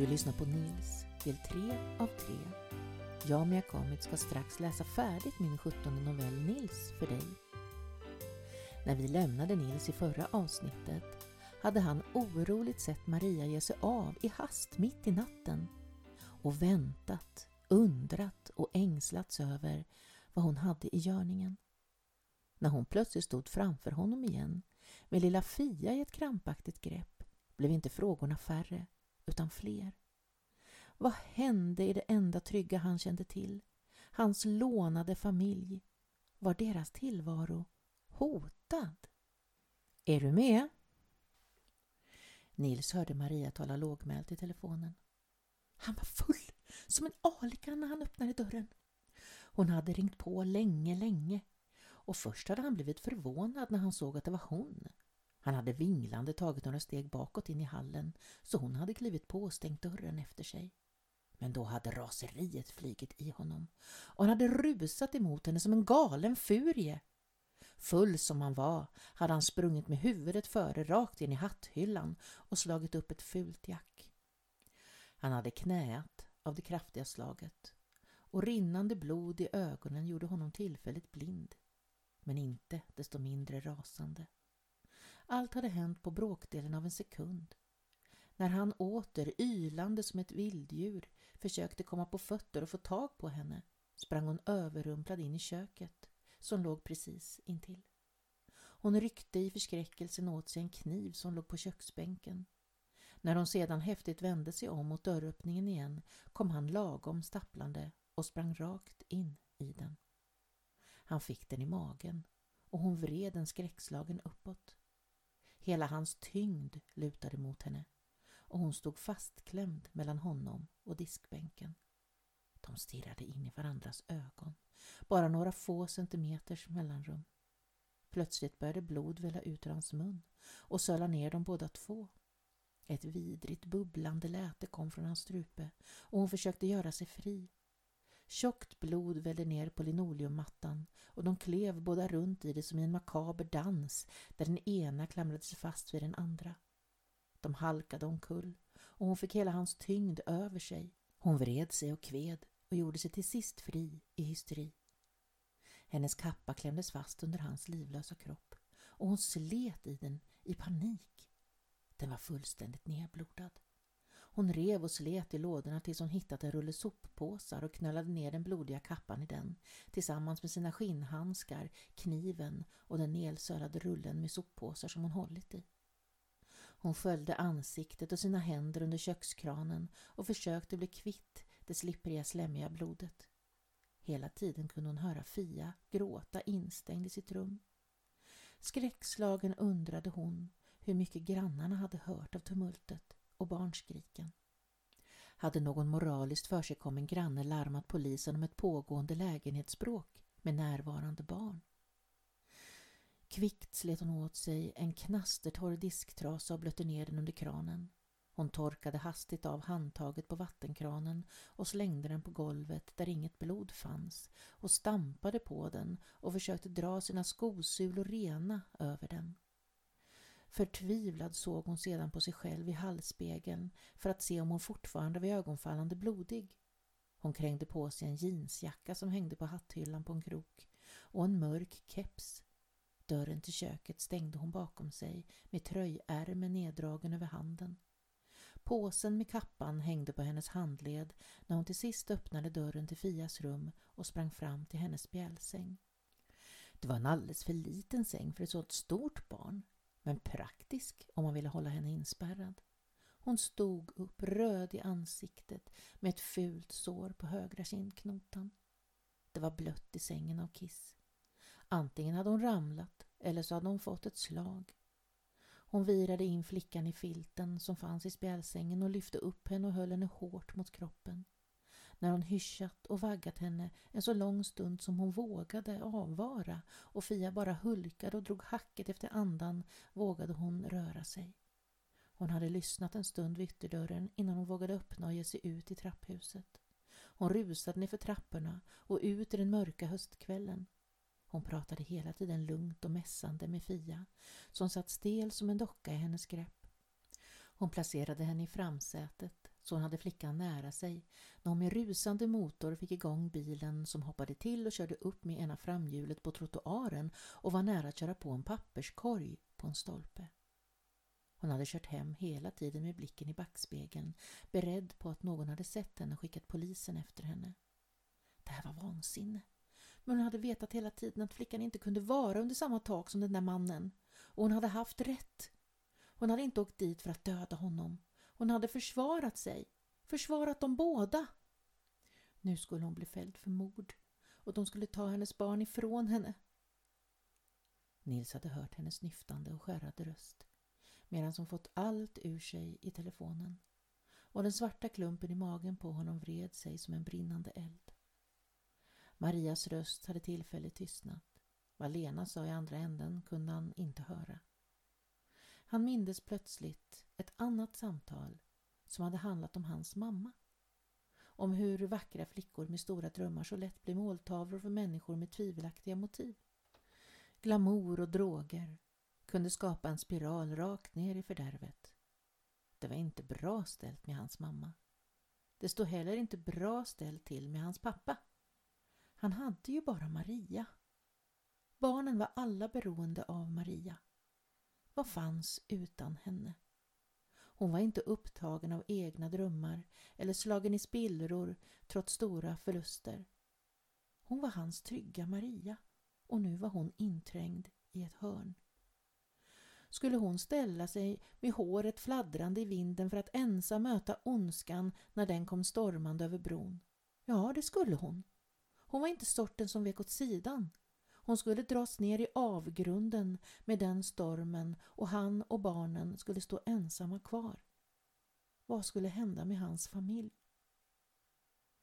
Du lyssnar på Nils, del 3 av 3. Jag, Mia Kamit, ska strax läsa färdigt min 17 novell Nils för dig. När vi lämnade Nils i förra avsnittet hade han oroligt sett Maria ge sig av i hast mitt i natten och väntat, undrat och ängslats över vad hon hade i görningen. När hon plötsligt stod framför honom igen med lilla Fia i ett krampaktigt grepp blev inte frågorna färre utan fler. Vad hände i det enda trygga han kände till? Hans lånade familj. Var deras tillvaro hotad? Är du med? Nils hörde Maria tala lågmält i telefonen. Han var full som en alika när han öppnade dörren. Hon hade ringt på länge, länge och först hade han blivit förvånad när han såg att det var hon. Han hade vinglande tagit några steg bakåt in i hallen så hon hade klivit på och stängt dörren efter sig. Men då hade raseriet flygit i honom och han hade rusat emot henne som en galen furie. Full som han var hade han sprungit med huvudet före rakt in i hatthyllan och slagit upp ett fult jack. Han hade knäat av det kraftiga slaget och rinnande blod i ögonen gjorde honom tillfälligt blind, men inte desto mindre rasande. Allt hade hänt på bråkdelen av en sekund. När han åter, ylande som ett vilddjur, försökte komma på fötter och få tag på henne sprang hon överrumplad in i köket som låg precis intill. Hon ryckte i förskräckelsen åt sig en kniv som låg på köksbänken. När hon sedan häftigt vände sig om mot dörröppningen igen kom han lagom stapplande och sprang rakt in i den. Han fick den i magen och hon vred den skräckslagen uppåt. Hela hans tyngd lutade mot henne och hon stod fastklämd mellan honom och diskbänken. De stirrade in i varandras ögon, bara några få centimeters mellanrum. Plötsligt började blod välla ut ur hans mun och söla ner dem båda två. Ett vidrigt bubblande läte kom från hans strupe och hon försökte göra sig fri. Tjockt blod vällde ner på linoleummattan och de klev båda runt i det som i en makaber dans där den ena klamrade sig fast vid den andra. De halkade omkull och hon fick hela hans tyngd över sig. Hon vred sig och kved och gjorde sig till sist fri i hysteri. Hennes kappa klämdes fast under hans livlösa kropp och hon slet i den i panik. Den var fullständigt nedblodad. Hon rev och slet i lådorna tills hon hittat en rulle soppåsar och knölade ner den blodiga kappan i den tillsammans med sina skinnhandskar, kniven och den nelsölade rullen med soppåsar som hon hållit i. Hon sköljde ansiktet och sina händer under kökskranen och försökte bli kvitt det slippriga slemmiga blodet. Hela tiden kunde hon höra Fia gråta instängd i sitt rum. Skräckslagen undrade hon hur mycket grannarna hade hört av tumultet och barnskriken. Hade någon moraliskt försigkommen granne larmat polisen om ett pågående lägenhetsbråk med närvarande barn? Kvickt slet hon åt sig en knastertorr disktrasa och blötte ner den under kranen. Hon torkade hastigt av handtaget på vattenkranen och slängde den på golvet där inget blod fanns och stampade på den och försökte dra sina skosulor rena över den. Förtvivlad såg hon sedan på sig själv i hallspegeln för att se om hon fortfarande var ögonfallande blodig. Hon krängde på sig en jeansjacka som hängde på hatthyllan på en krok och en mörk keps. Dörren till köket stängde hon bakom sig med tröjärmen neddragen över handen. Påsen med kappan hängde på hennes handled när hon till sist öppnade dörren till Fias rum och sprang fram till hennes spjälsäng. Det var en alldeles för liten säng för ett sådant stort barn men praktisk om man ville hålla henne inspärrad. Hon stod upp röd i ansiktet med ett fult sår på högra kindknotan. Det var blött i sängen av kiss. Antingen hade hon ramlat eller så hade hon fått ett slag. Hon virade in flickan i filten som fanns i spjälsängen och lyfte upp henne och höll henne hårt mot kroppen. När hon hyschat och vaggat henne en så lång stund som hon vågade avvara och Fia bara hulkade och drog hacket efter andan vågade hon röra sig. Hon hade lyssnat en stund vid ytterdörren innan hon vågade öppna och ge sig ut i trapphuset. Hon rusade nerför trapporna och ut i den mörka höstkvällen. Hon pratade hela tiden lugnt och mässande med Fia som satt stel som en docka i hennes grepp. Hon placerade henne i framsätet så hon hade flickan nära sig när hon med rusande motor fick igång bilen som hoppade till och körde upp med ena framhjulet på trottoaren och var nära att köra på en papperskorg på en stolpe. Hon hade kört hem hela tiden med blicken i backspegeln, beredd på att någon hade sett henne och skickat polisen efter henne. Det här var vansinne. Men hon hade vetat hela tiden att flickan inte kunde vara under samma tak som den där mannen. Och hon hade haft rätt. Hon hade inte åkt dit för att döda honom. Hon hade försvarat sig. Försvarat dem båda. Nu skulle hon bli fälld för mord och de skulle ta hennes barn ifrån henne. Nils hade hört hennes nyftande och skärrade röst medan hon fått allt ur sig i telefonen och den svarta klumpen i magen på honom vred sig som en brinnande eld. Marias röst hade tillfälligt tystnat. Vad Lena sa i andra änden kunde han inte höra. Han mindes plötsligt ett annat samtal som hade handlat om hans mamma. Om hur vackra flickor med stora drömmar så lätt blir måltavlor för människor med tvivelaktiga motiv. Glamour och droger kunde skapa en spiral rakt ner i fördärvet. Det var inte bra ställt med hans mamma. Det stod heller inte bra ställt till med hans pappa. Han hade ju bara Maria. Barnen var alla beroende av Maria. Vad fanns utan henne? Hon var inte upptagen av egna drömmar eller slagen i spillror trots stora förluster. Hon var hans trygga Maria och nu var hon inträngd i ett hörn. Skulle hon ställa sig med håret fladdrande i vinden för att ensam möta ondskan när den kom stormande över bron? Ja, det skulle hon. Hon var inte sorten som vek åt sidan. Hon skulle dras ner i avgrunden med den stormen och han och barnen skulle stå ensamma kvar. Vad skulle hända med hans familj?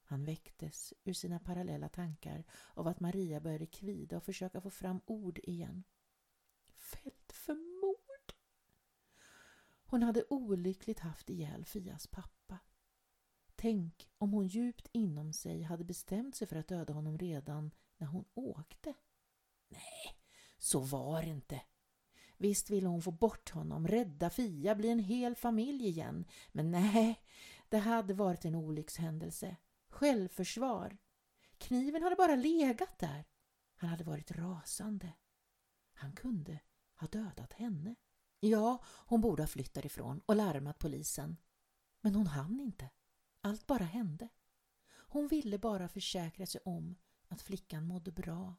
Han väcktes ur sina parallella tankar av att Maria började kvida och försöka få fram ord igen. Fälld för mord! Hon hade olyckligt haft ihjäl Fias pappa. Tänk om hon djupt inom sig hade bestämt sig för att döda honom redan när hon åkte. Nej, så var det inte. Visst ville hon få bort honom, rädda Fia, bli en hel familj igen. Men nej, det hade varit en olyckshändelse. Självförsvar. Kniven hade bara legat där. Han hade varit rasande. Han kunde ha dödat henne. Ja, hon borde ha flytt därifrån och larmat polisen. Men hon hann inte. Allt bara hände. Hon ville bara försäkra sig om att flickan mådde bra.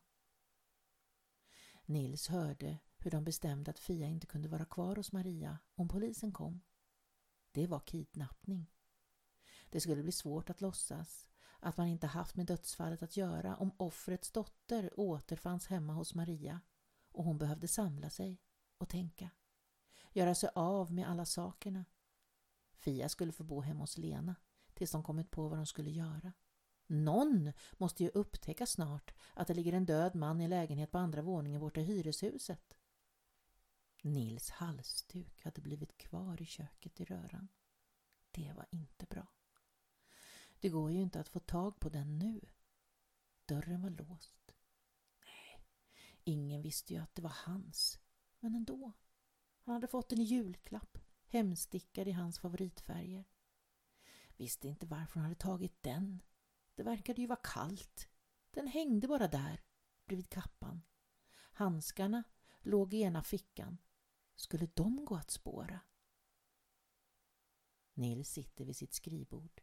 Nils hörde hur de bestämde att Fia inte kunde vara kvar hos Maria om polisen kom. Det var kidnappning. Det skulle bli svårt att låtsas att man inte haft med dödsfallet att göra om offrets dotter återfanns hemma hos Maria och hon behövde samla sig och tänka. Göra sig av med alla sakerna. Fia skulle få bo hemma hos Lena tills de kommit på vad de skulle göra. Någon måste ju upptäcka snart att det ligger en död man i lägenhet på andra våningen borta i hyreshuset. Nils halsduk hade blivit kvar i köket i röran. Det var inte bra. Det går ju inte att få tag på den nu. Dörren var låst. Nej, ingen visste ju att det var hans. Men ändå. Han hade fått den i julklapp, hemstickad i hans favoritfärger. Visste inte varför hon hade tagit den. Det verkade ju vara kallt. Den hängde bara där, bredvid kappan. Handskarna låg i ena fickan. Skulle de gå att spåra? Nils sitter vid sitt skrivbord.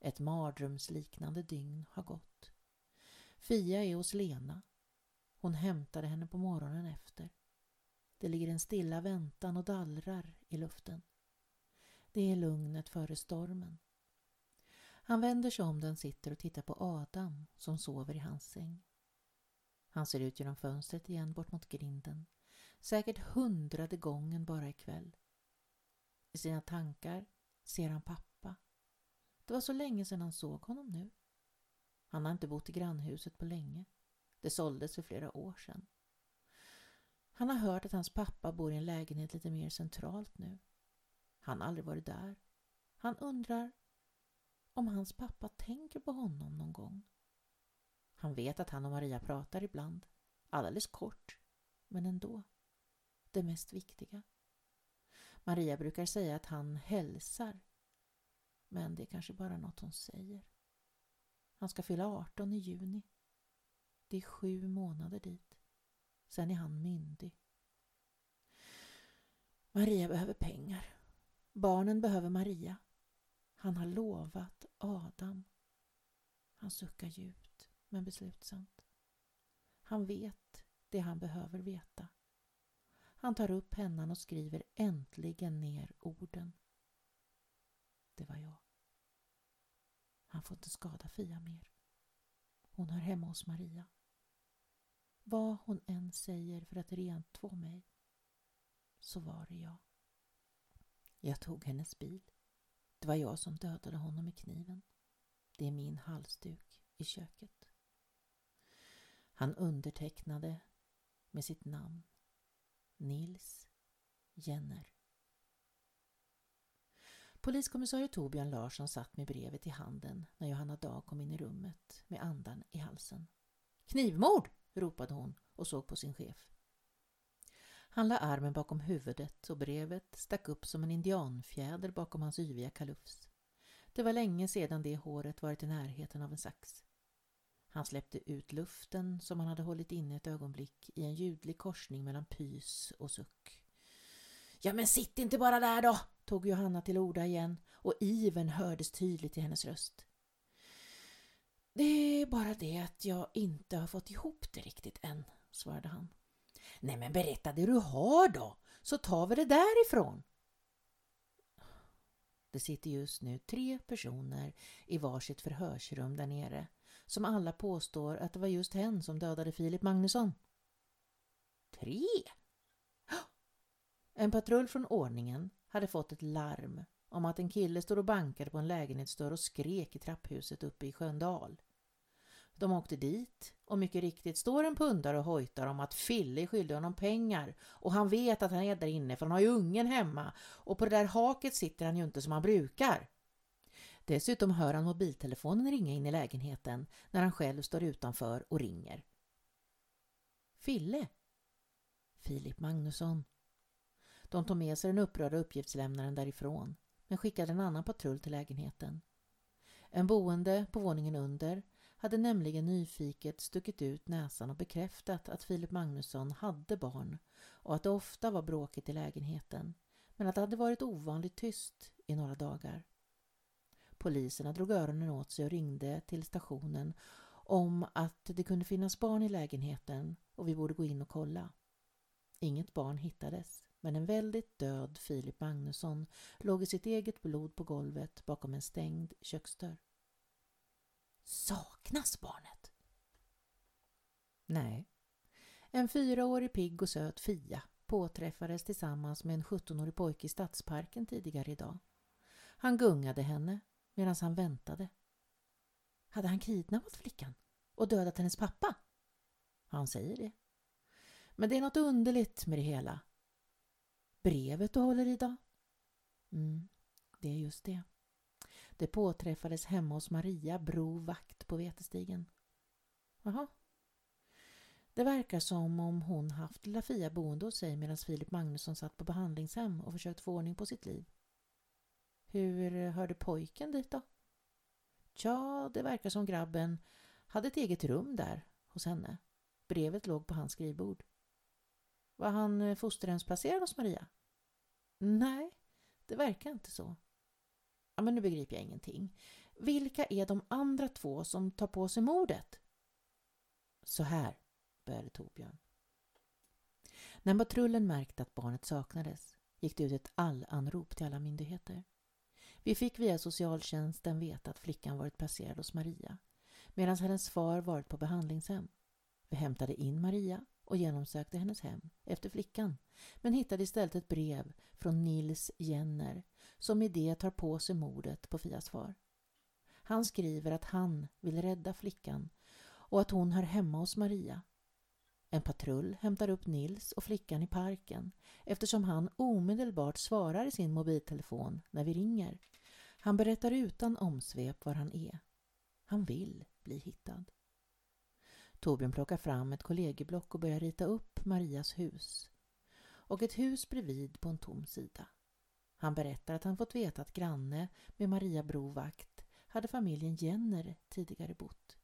Ett mardrömsliknande dygn har gått. Fia är hos Lena. Hon hämtade henne på morgonen efter. Det ligger en stilla väntan och dallrar i luften. Det är lugnet före stormen. Han vänder sig om den sitter och tittar på Adam som sover i hans säng. Han ser ut genom fönstret igen bort mot grinden. Säkert hundrade gången bara ikväll. I sina tankar ser han pappa. Det var så länge sedan han såg honom nu. Han har inte bott i grannhuset på länge. Det såldes för flera år sedan. Han har hört att hans pappa bor i en lägenhet lite mer centralt nu. Han har aldrig varit där. Han undrar om hans pappa tänker på honom någon gång. Han vet att han och Maria pratar ibland, alldeles kort, men ändå. Det mest viktiga. Maria brukar säga att han hälsar. Men det är kanske bara något hon säger. Han ska fylla 18 i juni. Det är sju månader dit. Sen är han myndig. Maria behöver pengar. Barnen behöver Maria. Han har lovat Adam. Han suckar djupt men beslutsamt. Han vet det han behöver veta. Han tar upp pennan och skriver äntligen ner orden. Det var jag. Han får inte skada Fia mer. Hon hör hemma hos Maria. Vad hon än säger för att rentvå mig, så var det jag. Jag tog hennes bil. Det var jag som dödade honom med kniven. Det är min halsduk i köket. Han undertecknade med sitt namn Nils Jenner. Poliskommissarie Torbjörn Larsson satt med brevet i handen när Johanna Dag kom in i rummet med andan i halsen. Knivmord! ropade hon och såg på sin chef. Han la armen bakom huvudet och brevet stack upp som en indianfjäder bakom hans yviga kalufs. Det var länge sedan det håret varit i närheten av en sax. Han släppte ut luften som han hade hållit inne ett ögonblick i en ljudlig korsning mellan pys och suck. Ja men sitt inte bara där då, tog Johanna till orda igen och iven hördes tydligt i hennes röst. Det är bara det att jag inte har fått ihop det riktigt än, svarade han. Nej men berätta det du har då, så tar vi det därifrån. Det sitter just nu tre personer i varsitt förhörsrum där nere som alla påstår att det var just hen som dödade Filip Magnusson. Tre? En patrull från ordningen hade fått ett larm om att en kille stod och bankade på en lägenhetsdörr och skrek i trapphuset uppe i Sköndal. De åkte dit och mycket riktigt står en pundare och hojtar om att Fille är skyldig honom pengar och han vet att han är där inne för han har ju ungen hemma och på det där haket sitter han ju inte som han brukar. Dessutom hör han mobiltelefonen ringa in i lägenheten när han själv står utanför och ringer. Fille? Filip Magnusson. De tog med sig den upprörda uppgiftslämnaren därifrån men skickade en annan patrull till lägenheten. En boende på våningen under hade nämligen nyfiket stuckit ut näsan och bekräftat att Filip Magnusson hade barn och att det ofta var bråkigt i lägenheten men att det hade varit ovanligt tyst i några dagar. Poliserna drog öronen åt sig och ringde till stationen om att det kunde finnas barn i lägenheten och vi borde gå in och kolla. Inget barn hittades, men en väldigt död Filip Magnusson låg i sitt eget blod på golvet bakom en stängd köksdörr. Saknas barnet? Nej. En fyraårig pigg och söt Fia påträffades tillsammans med en 17-årig pojke i stadsparken tidigare idag. Han gungade henne medan han väntade. Hade han kidnappat flickan och dödat hennes pappa? Han säger det. Men det är något underligt med det hela. Brevet du håller i? Mm, det är just det. Det påträffades hemma hos Maria Bro vakt på Vetestigen. Jaha. Det verkar som om hon haft lilla Fia boende hos sig medan Filip Magnusson satt på behandlingshem och försökt få ordning på sitt liv. Hur hörde pojken dit då? Tja, det verkar som grabben hade ett eget rum där hos henne. Brevet låg på hans skrivbord. Var han fosterhemsplacerad hos Maria? Nej, det verkar inte så. Ja, men nu begriper jag ingenting. Vilka är de andra två som tar på sig mordet? Så här, började Torbjörn. När patrullen märkte att barnet saknades gick det ut ett allanrop till alla myndigheter. Vi fick via socialtjänsten veta att flickan varit placerad hos Maria medan hennes far varit på behandlingshem. Vi hämtade in Maria och genomsökte hennes hem efter flickan men hittade istället ett brev från Nils Jenner som i det tar på sig mordet på Fias far. Han skriver att han vill rädda flickan och att hon hör hemma hos Maria. En patrull hämtar upp Nils och flickan i parken eftersom han omedelbart svarar i sin mobiltelefon när vi ringer. Han berättar utan omsvep var han är. Han vill bli hittad. Torbjörn plockar fram ett kollegieblock och börjar rita upp Marias hus och ett hus bredvid på en tom sida. Han berättar att han fått veta att granne med Maria Brovakt hade familjen Jenner tidigare bott.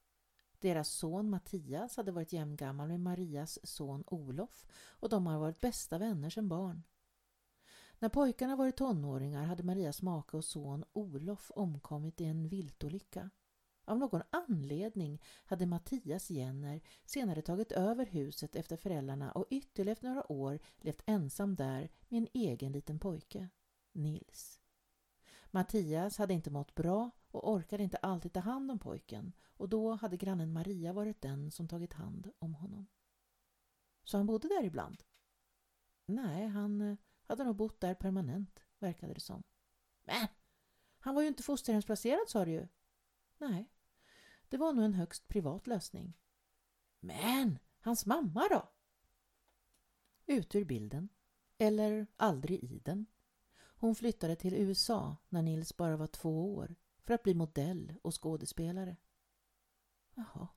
Deras son Mattias hade varit jämngammal med Marias son Olof och de har varit bästa vänner sedan barn. När pojkarna varit tonåringar hade Marias make och son Olof omkommit i en viltolycka. Av någon anledning hade Mattias Jenner senare tagit över huset efter föräldrarna och ytterligare några år levt ensam där med en egen liten pojke, Nils. Mattias hade inte mått bra och orkade inte alltid ta hand om pojken och då hade grannen Maria varit den som tagit hand om honom. Så han bodde där ibland? Nej, han eh, hade nog bott där permanent, verkade det som. Men, han var ju inte fosterhemsplacerad sa du ju. Nej, det var nog en högst privat lösning. Men, hans mamma då? Ut ur bilden. Eller aldrig i den. Hon flyttade till USA när Nils bara var två år för att bli modell och skådespelare. Jaha.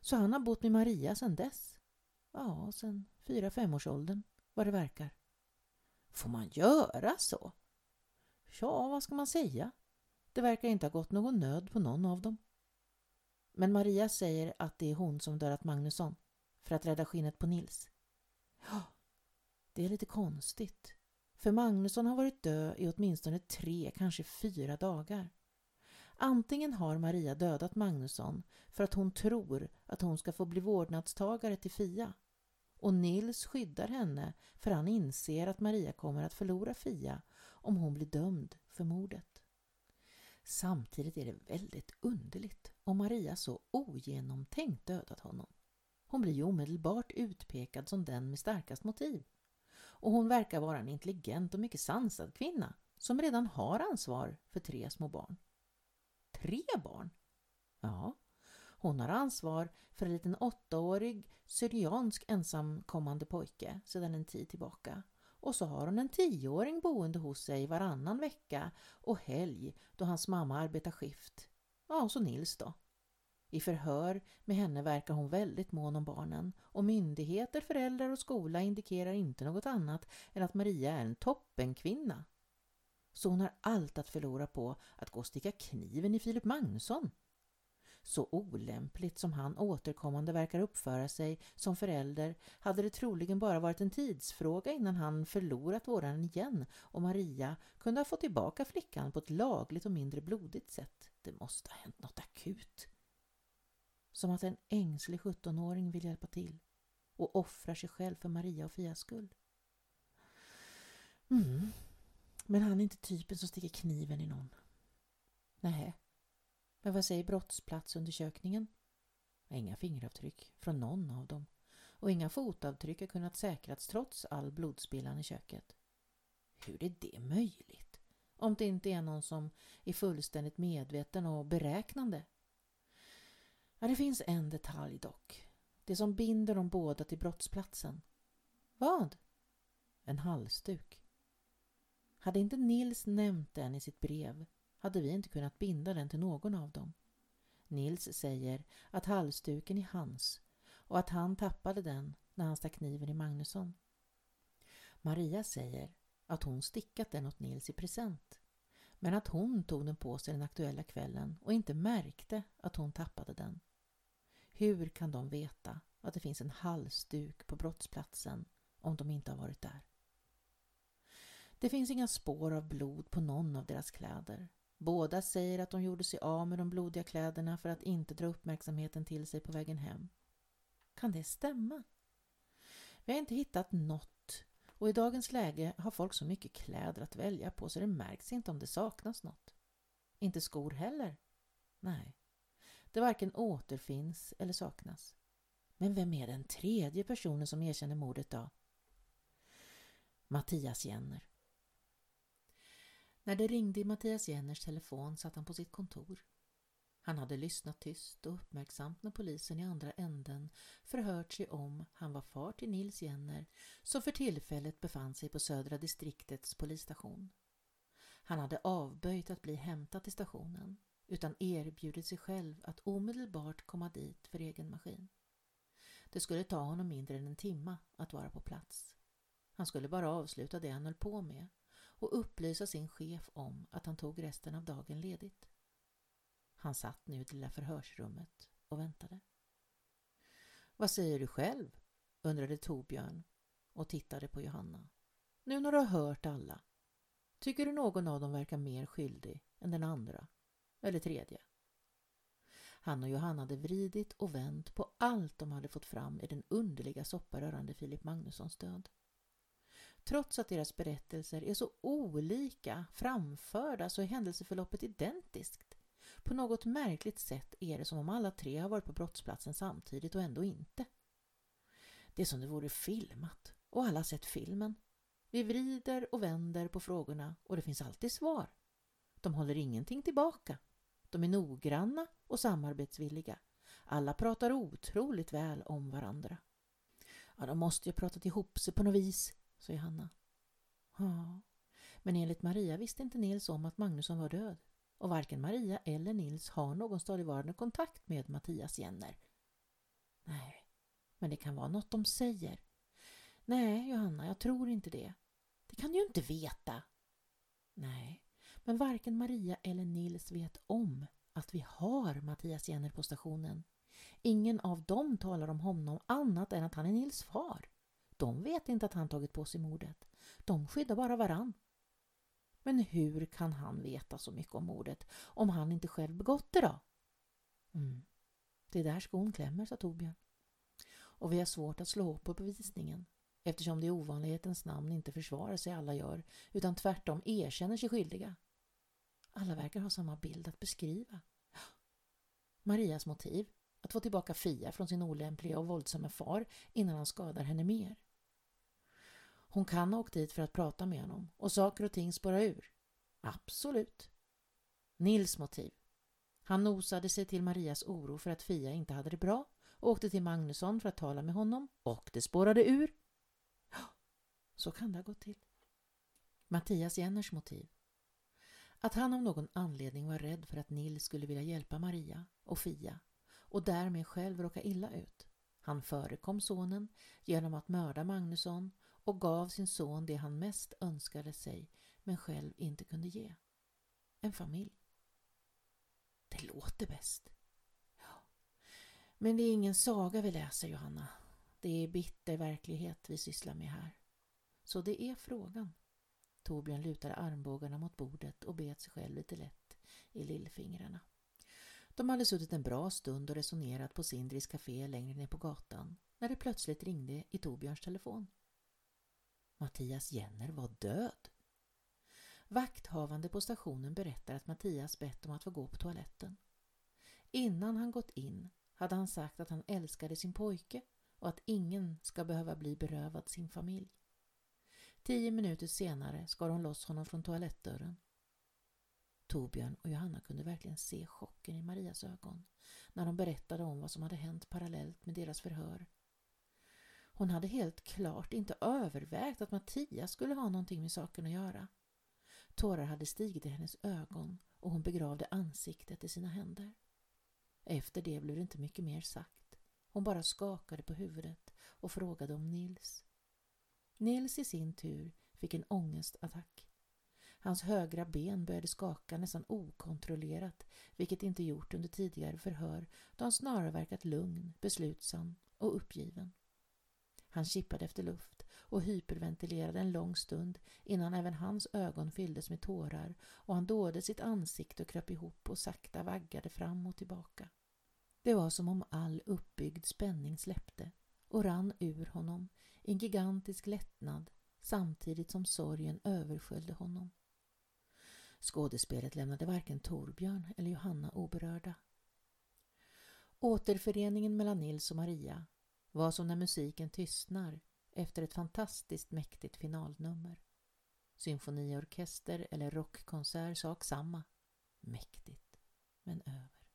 Så han har bott med Maria sedan dess? Ja, sedan fyra femårsåldern, vad det verkar. Får man göra så? Ja, vad ska man säga? Det verkar inte ha gått någon nöd på någon av dem. Men Maria säger att det är hon som dödat Magnusson för att rädda skinnet på Nils. Ja, det är lite konstigt. För Magnusson har varit död i åtminstone tre, kanske fyra dagar. Antingen har Maria dödat Magnusson för att hon tror att hon ska få bli vårdnadstagare till Fia och Nils skyddar henne för han inser att Maria kommer att förlora Fia om hon blir dömd för mordet. Samtidigt är det väldigt underligt om Maria så ogenomtänkt dödat honom. Hon blir ju omedelbart utpekad som den med starkast motiv. Och hon verkar vara en intelligent och mycket sansad kvinna som redan har ansvar för tre små barn. Tre barn? Ja, hon har ansvar för en liten åttaårig syriansk ensamkommande pojke sedan en tid tillbaka. Och så har hon en tioåring boende hos sig varannan vecka och helg då hans mamma arbetar skift. Ja, och så Nils då. I förhör med henne verkar hon väldigt mån om barnen och myndigheter, föräldrar och skola indikerar inte något annat än att Maria är en toppenkvinna. Så hon har allt att förlora på att gå och sticka kniven i Filip Magnusson. Så olämpligt som han återkommande verkar uppföra sig som förälder hade det troligen bara varit en tidsfråga innan han förlorat våran igen och Maria kunde ha fått tillbaka flickan på ett lagligt och mindre blodigt sätt. Det måste ha hänt något akut. Som att en ängslig 17-åring vill hjälpa till och offrar sig själv för Maria och Fias skull. Mm. Men han är inte typen som sticker kniven i någon. Nej, men vad säger brottsplatsundersökningen? Inga fingeravtryck från någon av dem och inga fotavtryck har kunnat säkras trots all blodspillan i köket. Hur är det möjligt? Om det inte är någon som är fullständigt medveten och beräknande. Ja, det finns en detalj dock. Det som binder dem båda till brottsplatsen. Vad? En halsduk. Hade inte Nils nämnt den i sitt brev hade vi inte kunnat binda den till någon av dem. Nils säger att halsduken är hans och att han tappade den när han stack kniven i Magnusson. Maria säger att hon stickat den åt Nils i present men att hon tog den på sig den aktuella kvällen och inte märkte att hon tappade den. Hur kan de veta att det finns en halsduk på brottsplatsen om de inte har varit där? Det finns inga spår av blod på någon av deras kläder Båda säger att de gjorde sig av med de blodiga kläderna för att inte dra uppmärksamheten till sig på vägen hem. Kan det stämma? Vi har inte hittat något och i dagens läge har folk så mycket kläder att välja på så det märks inte om det saknas något. Inte skor heller. Nej, det varken återfinns eller saknas. Men vem är den tredje personen som erkänner mordet då? Mattias Jenner. När det ringde i Mattias Jenners telefon satt han på sitt kontor. Han hade lyssnat tyst och uppmärksamt när polisen i andra änden förhört sig om han var far till Nils Jenner som för tillfället befann sig på södra distriktets polisstation. Han hade avböjt att bli hämtad till stationen utan erbjudit sig själv att omedelbart komma dit för egen maskin. Det skulle ta honom mindre än en timma att vara på plats. Han skulle bara avsluta det han höll på med och upplysa sin chef om att han tog resten av dagen ledigt. Han satt nu i det lilla förhörsrummet och väntade. Vad säger du själv? undrade Torbjörn och tittade på Johanna. Nu när du har hört alla, tycker du någon av dem verkar mer skyldig än den andra eller tredje? Han och Johanna hade vridit och vänt på allt de hade fått fram i den underliga soppa rörande Filip Magnussons död. Trots att deras berättelser är så olika framförda så är händelseförloppet identiskt. På något märkligt sätt är det som om alla tre har varit på brottsplatsen samtidigt och ändå inte. Det är som det vore filmat och alla sett filmen. Vi vrider och vänder på frågorna och det finns alltid svar. De håller ingenting tillbaka. De är noggranna och samarbetsvilliga. Alla pratar otroligt väl om varandra. Ja, de måste ju ha pratat ihop sig på något vis, sa Johanna. Ja, men enligt Maria visste inte Nils om att Magnusson var död. Och varken Maria eller Nils har någon stadigvarande kontakt med Mattias Jenner. Nej, men det kan vara något de säger. Nej, Johanna, jag tror inte det. Det kan du ju inte veta. Nej, men varken Maria eller Nils vet om att vi har Mattias Jenner på stationen. Ingen av dem talar om honom annat än att han är Nils far. De vet inte att han tagit på sig mordet. De skyddar bara varann. Men hur kan han veta så mycket om mordet om han inte själv begått det då? Mm. Det är där skon klämmer, sa Torbjörn. Och vi har svårt att slå upp på bevisningen eftersom det i ovanlighetens namn inte försvarar sig alla gör utan tvärtom erkänner sig skyldiga. Alla verkar ha samma bild att beskriva. Marias motiv, att få tillbaka Fia från sin olämpliga och våldsamma far innan han skadar henne mer. Hon kan ha åkt dit för att prata med honom och saker och ting spåra ur. Absolut. Nils motiv. Han nosade sig till Marias oro för att Fia inte hade det bra och åkte till Magnusson för att tala med honom och det spårade ur. Så kan det ha gått till. Mattias Jenners motiv. Att han av någon anledning var rädd för att Nils skulle vilja hjälpa Maria och Fia och därmed själv råka illa ut. Han förekom sonen genom att mörda Magnusson och gav sin son det han mest önskade sig men själv inte kunde ge. En familj. Det låter bäst. Ja. Men det är ingen saga vi läser, Johanna. Det är bitter verklighet vi sysslar med här. Så det är frågan. Torbjörn lutade armbågarna mot bordet och bet sig själv lite lätt i lillfingrarna. De hade suttit en bra stund och resonerat på Sindris café längre ner på gatan när det plötsligt ringde i Torbjörns telefon. Mattias Jenner var död. Vakthavande på stationen berättar att Mattias bett om att få gå på toaletten. Innan han gått in hade han sagt att han älskade sin pojke och att ingen ska behöva bli berövad sin familj. Tio minuter senare skar hon loss honom från toalettdörren. Torbjörn och Johanna kunde verkligen se chocken i Marias ögon när de berättade om vad som hade hänt parallellt med deras förhör. Hon hade helt klart inte övervägt att Mattias skulle ha någonting med saken att göra. Tårar hade stigit i hennes ögon och hon begravde ansiktet i sina händer. Efter det blev det inte mycket mer sagt. Hon bara skakade på huvudet och frågade om Nils. Nils i sin tur fick en ångestattack. Hans högra ben började skaka nästan okontrollerat, vilket inte gjort under tidigare förhör då han snarare verkat lugn, beslutsam och uppgiven. Han kippade efter luft och hyperventilerade en lång stund innan även hans ögon fylldes med tårar och han dåde sitt ansikte och kröp ihop och sakta vaggade fram och tillbaka. Det var som om all uppbyggd spänning släppte och rann ur honom i en gigantisk lättnad samtidigt som sorgen översköljde honom. Skådespelet lämnade varken Torbjörn eller Johanna oberörda. Återföreningen mellan Nils och Maria var som när musiken tystnar efter ett fantastiskt mäktigt finalnummer. Symfoniorkester eller rockkonsert sak samma. Mäktigt, men över.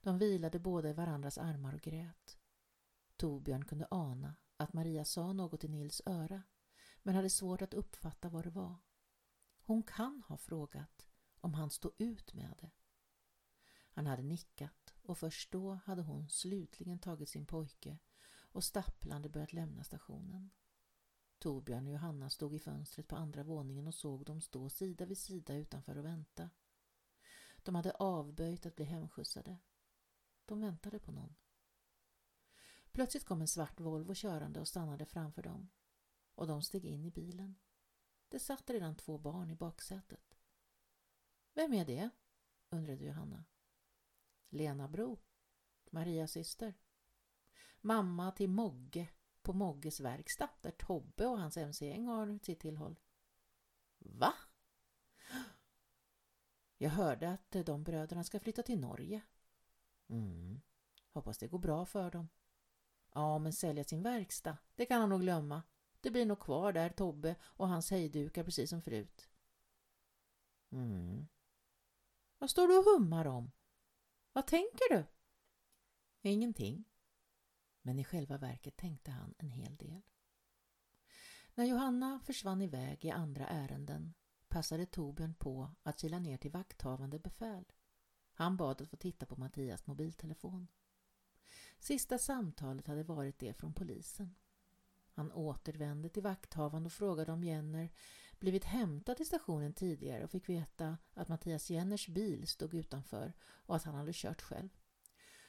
De vilade båda i varandras armar och grät. Torbjörn kunde ana att Maria sa något i Nils öra men hade svårt att uppfatta vad det var. Hon kan ha frågat om han stod ut med det. Han hade nickat och först då hade hon slutligen tagit sin pojke och stapplande börjat lämna stationen. Torbjörn och Johanna stod i fönstret på andra våningen och såg dem stå sida vid sida utanför och vänta. De hade avböjt att bli hemskjutsade. De väntade på någon. Plötsligt kom en svart Volvo körande och stannade framför dem och de steg in i bilen. Det satt redan två barn i baksätet. Vem är det? undrade Johanna. Lena Bro, Marias syster. Mamma till Mogge på Mogges verkstad där Tobbe och hans mc-gäng har sitt tillhåll. Va? Jag hörde att de bröderna ska flytta till Norge. Mm. Hoppas det går bra för dem. Ja, men sälja sin verkstad, det kan han nog glömma. Det blir nog kvar där Tobbe och hans hejdukar precis som förut. Mm. Vad står du och hummar om? Vad tänker du? Ingenting. Men i själva verket tänkte han en hel del. När Johanna försvann iväg i andra ärenden passade Torbjörn på att kila ner till vakthavande befäl. Han bad att få titta på Mattias mobiltelefon. Sista samtalet hade varit det från polisen. Han återvände till vakthavande och frågade om Jenner blivit hämtad till stationen tidigare och fick veta att Mattias Jenners bil stod utanför och att han hade kört själv.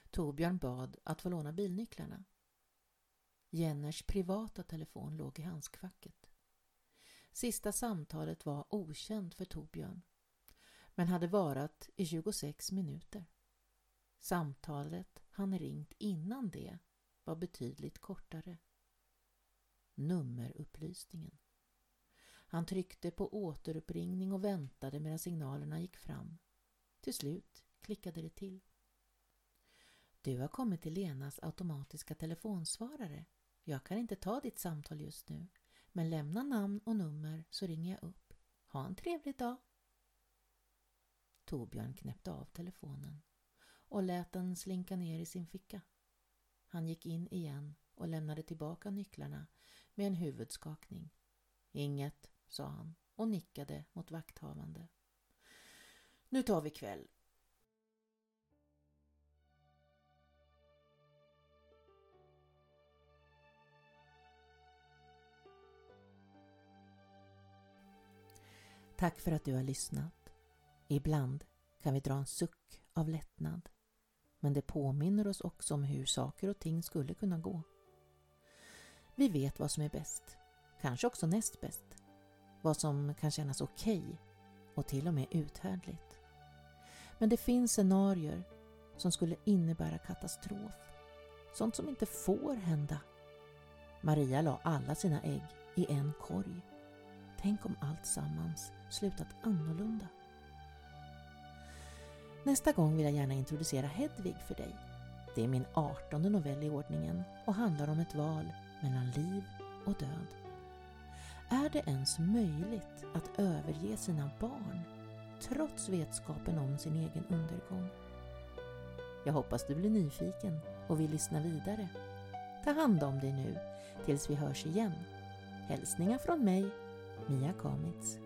Torbjörn bad att få låna bilnycklarna. Jenners privata telefon låg i handskfacket. Sista samtalet var okänt för Torbjörn men hade varat i 26 minuter. Samtalet han ringt innan det var betydligt kortare. Nummerupplysningen. Han tryckte på återuppringning och väntade medan signalerna gick fram. Till slut klickade det till. Du har kommit till Lenas automatiska telefonsvarare. Jag kan inte ta ditt samtal just nu, men lämna namn och nummer så ringer jag upp. Ha en trevlig dag! Torbjörn knäppte av telefonen och lät den slinka ner i sin ficka. Han gick in igen och lämnade tillbaka nycklarna med en huvudskakning. Inget, sa han och nickade mot vakthavande. Nu tar vi kväll. Tack för att du har lyssnat. Ibland kan vi dra en suck av lättnad. Men det påminner oss också om hur saker och ting skulle kunna gå. Vi vet vad som är bäst, kanske också näst bäst. Vad som kan kännas okej okay och till och med uthärdligt. Men det finns scenarier som skulle innebära katastrof. Sånt som inte får hända. Maria la alla sina ägg i en korg. Tänk om allt sammans slutat annorlunda. Nästa gång vill jag gärna introducera Hedvig för dig. Det är min artonde novell i ordningen och handlar om ett val mellan liv och död. Är det ens möjligt att överge sina barn trots vetskapen om sin egen undergång? Jag hoppas du blir nyfiken och vill lyssna vidare. Ta hand om dig nu tills vi hörs igen. Hälsningar från mig, Mia Kamitz.